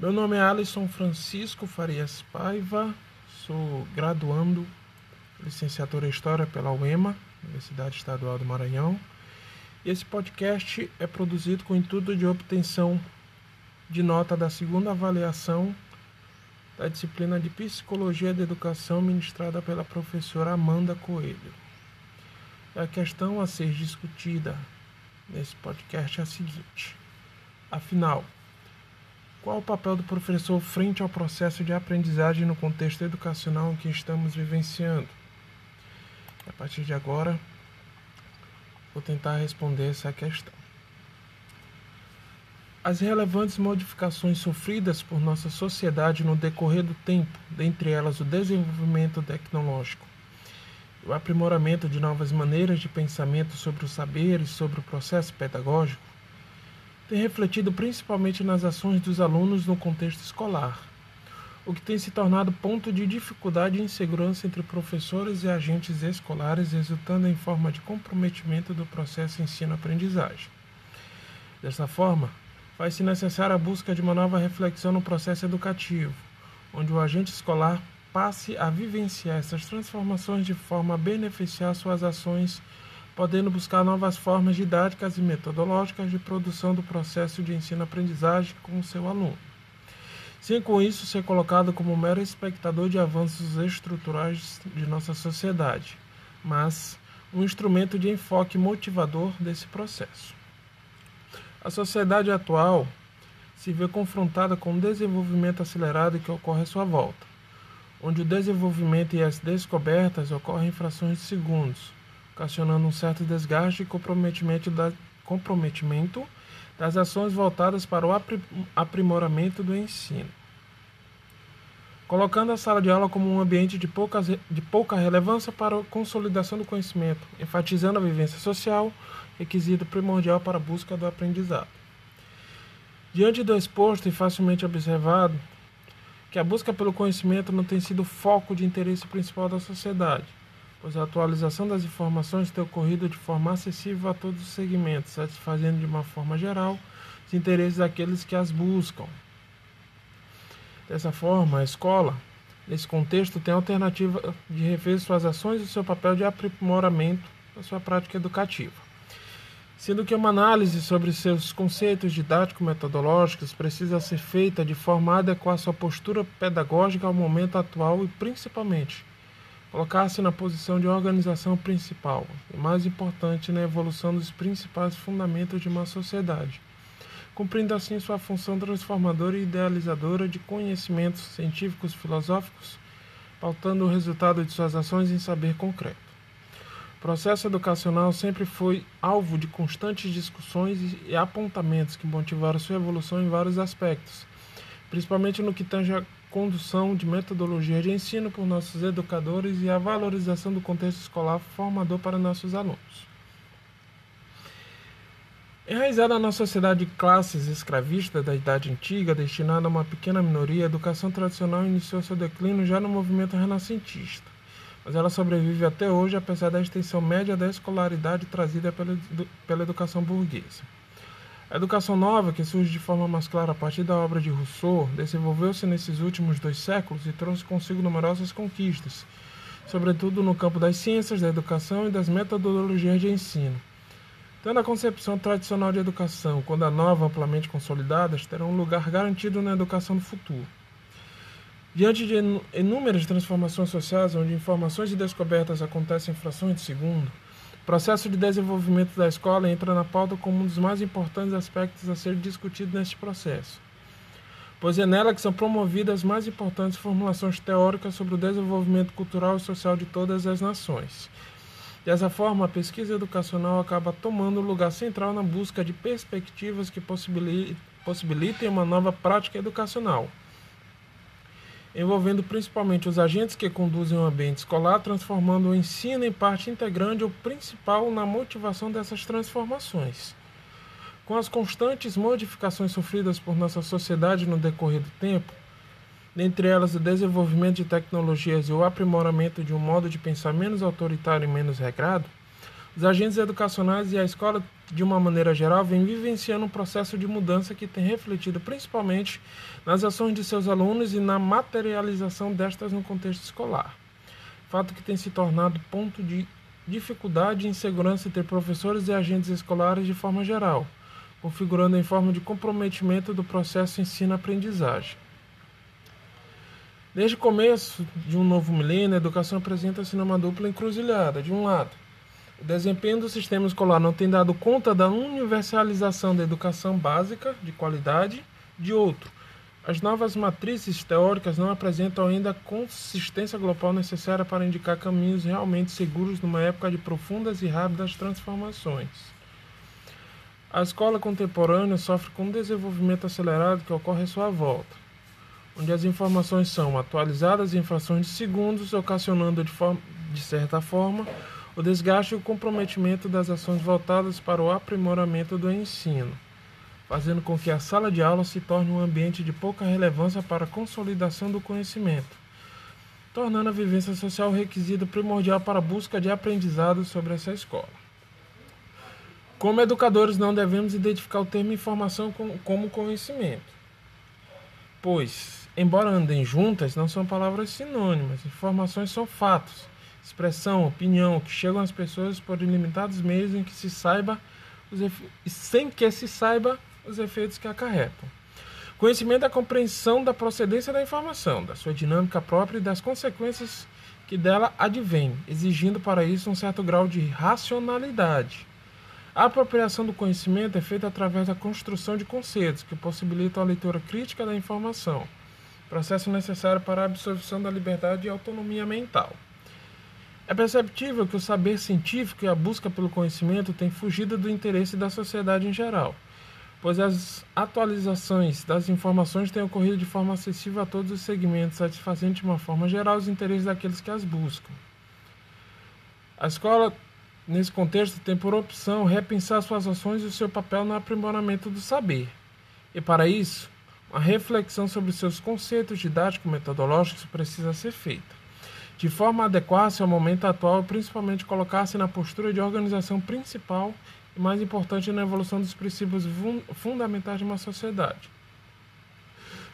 Meu nome é Alisson Francisco Farias Paiva, sou graduando licenciatura em História pela UEMA, Universidade Estadual do Maranhão. E esse podcast é produzido com o intuito de obtenção de nota da segunda avaliação da disciplina de Psicologia da Educação ministrada pela professora Amanda Coelho. A questão a ser discutida nesse podcast é a seguinte: afinal, qual o papel do professor frente ao processo de aprendizagem no contexto educacional que estamos vivenciando? A partir de agora, vou tentar responder essa questão. As relevantes modificações sofridas por nossa sociedade no decorrer do tempo, dentre elas o desenvolvimento tecnológico, o aprimoramento de novas maneiras de pensamento sobre o saber e sobre o processo pedagógico, tem refletido principalmente nas ações dos alunos no contexto escolar, o que tem se tornado ponto de dificuldade e insegurança entre professores e agentes escolares, resultando em forma de comprometimento do processo ensino-aprendizagem. Dessa forma, faz-se necessária a busca de uma nova reflexão no processo educativo, onde o agente escolar passe a vivenciar essas transformações de forma a beneficiar suas ações podendo buscar novas formas didáticas e metodológicas de produção do processo de ensino-aprendizagem com o seu aluno, sem com isso ser colocado como mero espectador de avanços estruturais de nossa sociedade, mas um instrumento de enfoque motivador desse processo. A sociedade atual se vê confrontada com um desenvolvimento acelerado que ocorre à sua volta, onde o desenvolvimento e as descobertas ocorrem em frações de segundos, ocasionando um certo desgaste e comprometimento, da, comprometimento das ações voltadas para o aprimoramento do ensino. Colocando a sala de aula como um ambiente de, poucas, de pouca relevância para a consolidação do conhecimento, enfatizando a vivência social, requisito primordial para a busca do aprendizado. Diante do exposto e facilmente observado, que a busca pelo conhecimento não tem sido foco de interesse principal da sociedade, pois a atualização das informações tem ocorrido de forma acessível a todos os segmentos, satisfazendo de uma forma geral os interesses daqueles que as buscam. Dessa forma, a escola, nesse contexto, tem a alternativa de rever suas ações e seu papel de aprimoramento da sua prática educativa. Sendo que uma análise sobre seus conceitos didático-metodológicos precisa ser feita de forma a adequar sua postura pedagógica ao momento atual e, principalmente, colocar-se na posição de organização principal e mais importante na evolução dos principais fundamentos de uma sociedade, cumprindo assim sua função transformadora e idealizadora de conhecimentos científicos filosóficos, pautando o resultado de suas ações em saber concreto. O processo educacional sempre foi alvo de constantes discussões e apontamentos que motivaram sua evolução em vários aspectos, principalmente no que tange a condução de metodologia de ensino por nossos educadores e a valorização do contexto escolar formador para nossos alunos. Enraizada na sociedade de classes escravistas da Idade Antiga, destinada a uma pequena minoria, a educação tradicional iniciou seu declínio já no movimento renascentista, mas ela sobrevive até hoje apesar da extensão média da escolaridade trazida pela, pela educação burguesa. A educação nova, que surge de forma mais clara a partir da obra de Rousseau, desenvolveu-se nesses últimos dois séculos e trouxe consigo numerosas conquistas, sobretudo no campo das ciências, da educação e das metodologias de ensino. Tanto a concepção tradicional de educação quanto a nova amplamente consolidadas terão um lugar garantido na educação do futuro. Diante de inúmeras transformações sociais, onde informações e descobertas acontecem em frações de segundo, processo de desenvolvimento da escola entra na pauta como um dos mais importantes aspectos a ser discutido neste processo, pois é nela que são promovidas as mais importantes formulações teóricas sobre o desenvolvimento cultural e social de todas as nações. Dessa forma, a pesquisa educacional acaba tomando lugar central na busca de perspectivas que possibilitem uma nova prática educacional envolvendo principalmente os agentes que conduzem o ambiente escolar, transformando o ensino em parte integrante ou principal na motivação dessas transformações. Com as constantes modificações sofridas por nossa sociedade no decorrer do tempo, dentre elas o desenvolvimento de tecnologias e o aprimoramento de um modo de pensar menos autoritário e menos regrado, Os agentes educacionais e a escola, de uma maneira geral, vêm vivenciando um processo de mudança que tem refletido principalmente nas ações de seus alunos e na materialização destas no contexto escolar. Fato que tem se tornado ponto de dificuldade e insegurança entre professores e agentes escolares de forma geral, configurando em forma de comprometimento do processo ensino-aprendizagem. Desde o começo de um novo milênio, a educação apresenta-se numa dupla encruzilhada. De um lado, o desempenho do sistema escolar não tem dado conta da universalização da educação básica de qualidade. De outro, as novas matrizes teóricas não apresentam ainda a consistência global necessária para indicar caminhos realmente seguros numa época de profundas e rápidas transformações. A escola contemporânea sofre com um desenvolvimento acelerado que ocorre à sua volta, onde as informações são atualizadas em frações de segundos, ocasionando de, forma, de certa forma o desgaste e o comprometimento das ações voltadas para o aprimoramento do ensino, fazendo com que a sala de aula se torne um ambiente de pouca relevância para a consolidação do conhecimento, tornando a vivência social requisito primordial para a busca de aprendizado sobre essa escola. Como educadores, não devemos identificar o termo informação como conhecimento, pois, embora andem juntas, não são palavras sinônimas. Informações são fatos expressão, opinião que chegam às pessoas por ilimitados meios em que se saiba sem que se saiba os efeitos que acarretam. Conhecimento é compreensão da procedência da informação, da sua dinâmica própria e das consequências que dela advêm, exigindo para isso um certo grau de racionalidade. A apropriação do conhecimento é feita através da construção de conceitos que possibilitam a leitura crítica da informação, processo necessário para a absorção da liberdade e autonomia mental. É perceptível que o saber científico e a busca pelo conhecimento têm fugido do interesse da sociedade em geral, pois as atualizações das informações têm ocorrido de forma acessível a todos os segmentos, satisfazendo de uma forma geral os interesses daqueles que as buscam. A escola, nesse contexto, tem por opção repensar suas ações e o seu papel no aprimoramento do saber. E para isso, uma reflexão sobre seus conceitos didático-metodológicos precisa ser feita de forma a adequar-se ao momento atual e principalmente colocar-se na postura de organização principal e mais importante na evolução dos princípios fundamentais de uma sociedade.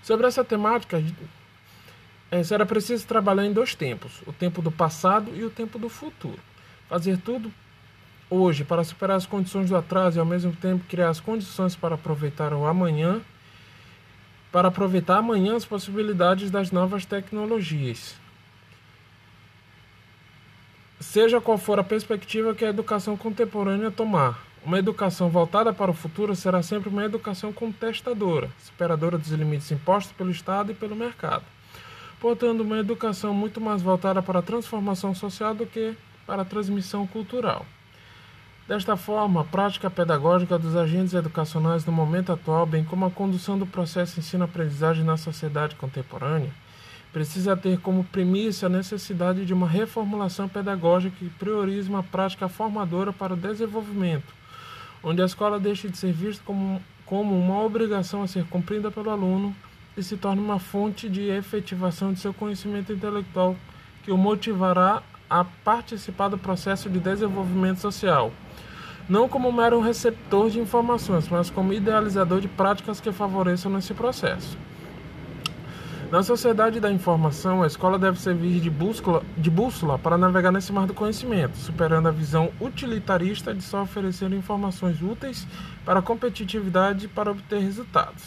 Sobre essa temática, é, será preciso trabalhar em dois tempos: o tempo do passado e o tempo do futuro. Fazer tudo hoje para superar as condições do atraso e ao mesmo tempo criar as condições para aproveitar o amanhã, para aproveitar amanhã as possibilidades das novas tecnologias seja qual for a perspectiva que a educação contemporânea tomar. Uma educação voltada para o futuro será sempre uma educação contestadora, superadora dos limites impostos pelo Estado e pelo mercado. Portanto, uma educação muito mais voltada para a transformação social do que para a transmissão cultural. Desta forma, a prática pedagógica dos agentes educacionais no momento atual, bem como a condução do processo ensino-aprendizagem na sociedade contemporânea, precisa ter como premissa a necessidade de uma reformulação pedagógica que priorize uma prática formadora para o desenvolvimento, onde a escola deixe de ser vista como, como uma obrigação a ser cumprida pelo aluno e se torne uma fonte de efetivação de seu conhecimento intelectual que o motivará a participar do processo de desenvolvimento social, não como mero receptor de informações, mas como idealizador de práticas que favoreçam esse processo. Na sociedade da informação, a escola deve servir de bússola, de bússola para navegar nesse mar do conhecimento, superando a visão utilitarista de só oferecer informações úteis para a competitividade e para obter resultados.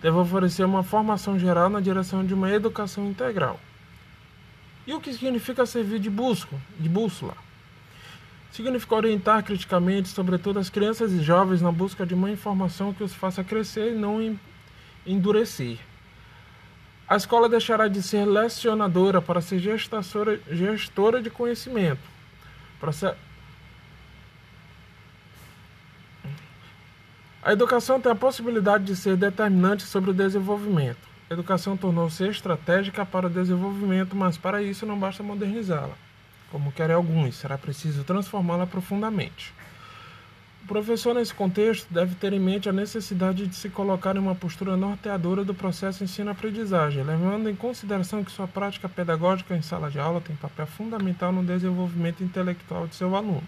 Deve oferecer uma formação geral na direção de uma educação integral. E o que significa servir de bússola? De bússola? Significa orientar criticamente, sobretudo as crianças e jovens, na busca de uma informação que os faça crescer e não endurecer. A escola deixará de ser lecionadora para ser gestora, de conhecimento. A educação tem a possibilidade de ser determinante sobre o desenvolvimento. A educação tornou-se estratégica para o desenvolvimento, mas para isso não basta modernizá-la. Como querem alguns, será preciso transformá-la profundamente. Professor, nesse contexto, deve ter em mente a necessidade de se colocar em uma postura norteadora do processo ensino-aprendizagem, levando em consideração que sua prática pedagógica em sala de aula tem papel fundamental no desenvolvimento intelectual de seu aluno.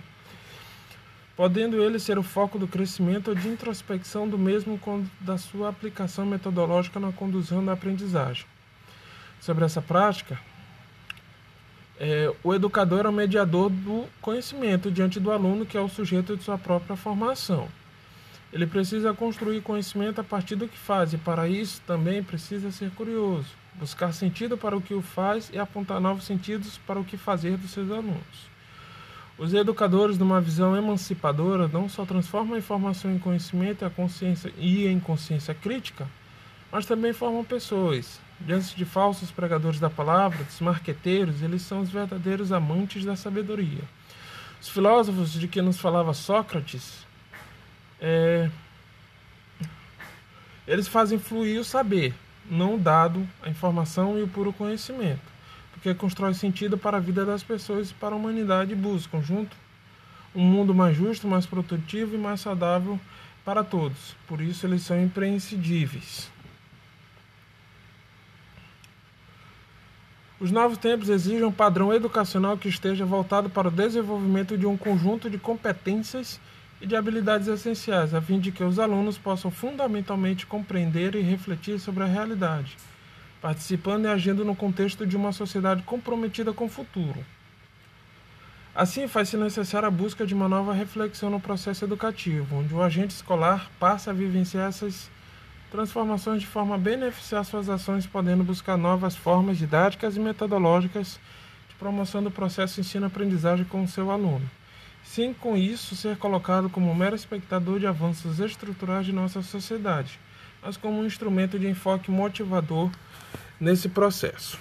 podendo ele ser o foco do crescimento ou de introspecção do mesmo da sua aplicação metodológica na condução da aprendizagem. Sobre essa prática, é, o educador é o mediador do conhecimento diante do aluno, que é o sujeito de sua própria formação. Ele precisa construir conhecimento a partir do que faz, e para isso também precisa ser curioso, buscar sentido para o que o faz e apontar novos sentidos para o que fazer dos seus alunos. Os educadores, numa visão emancipadora, não só transformam a informação em conhecimento e a consciência e em consciência crítica, mas também formam pessoas. Diante de falsos pregadores da palavra, dos marqueteiros, eles são os verdadeiros amantes da sabedoria. Os filósofos de que nos falava Sócrates é, eles fazem fluir o saber, não dado, a informação e o puro conhecimento, porque constrói sentido para a vida das pessoas e para a humanidade e buscam junto um mundo mais justo, mais produtivo e mais saudável para todos. Por isso eles são imprescindíveis. Os novos tempos exigem um padrão educacional que esteja voltado para o desenvolvimento de um conjunto de competências e de habilidades essenciais, a fim de que os alunos possam fundamentalmente compreender e refletir sobre a realidade, participando e agindo no contexto de uma sociedade comprometida com o futuro. Assim, faz-se necessária a busca de uma nova reflexão no processo educativo, onde o agente escolar passa a vivenciar essas transformações de forma a beneficiar suas ações, podendo buscar novas formas didáticas e metodológicas de promoção do processo ensino-aprendizagem com o seu aluno sem com isso ser colocado como mero espectador de avanços estruturais de nossa sociedade, mas como um instrumento de enfoque motivador nesse processo.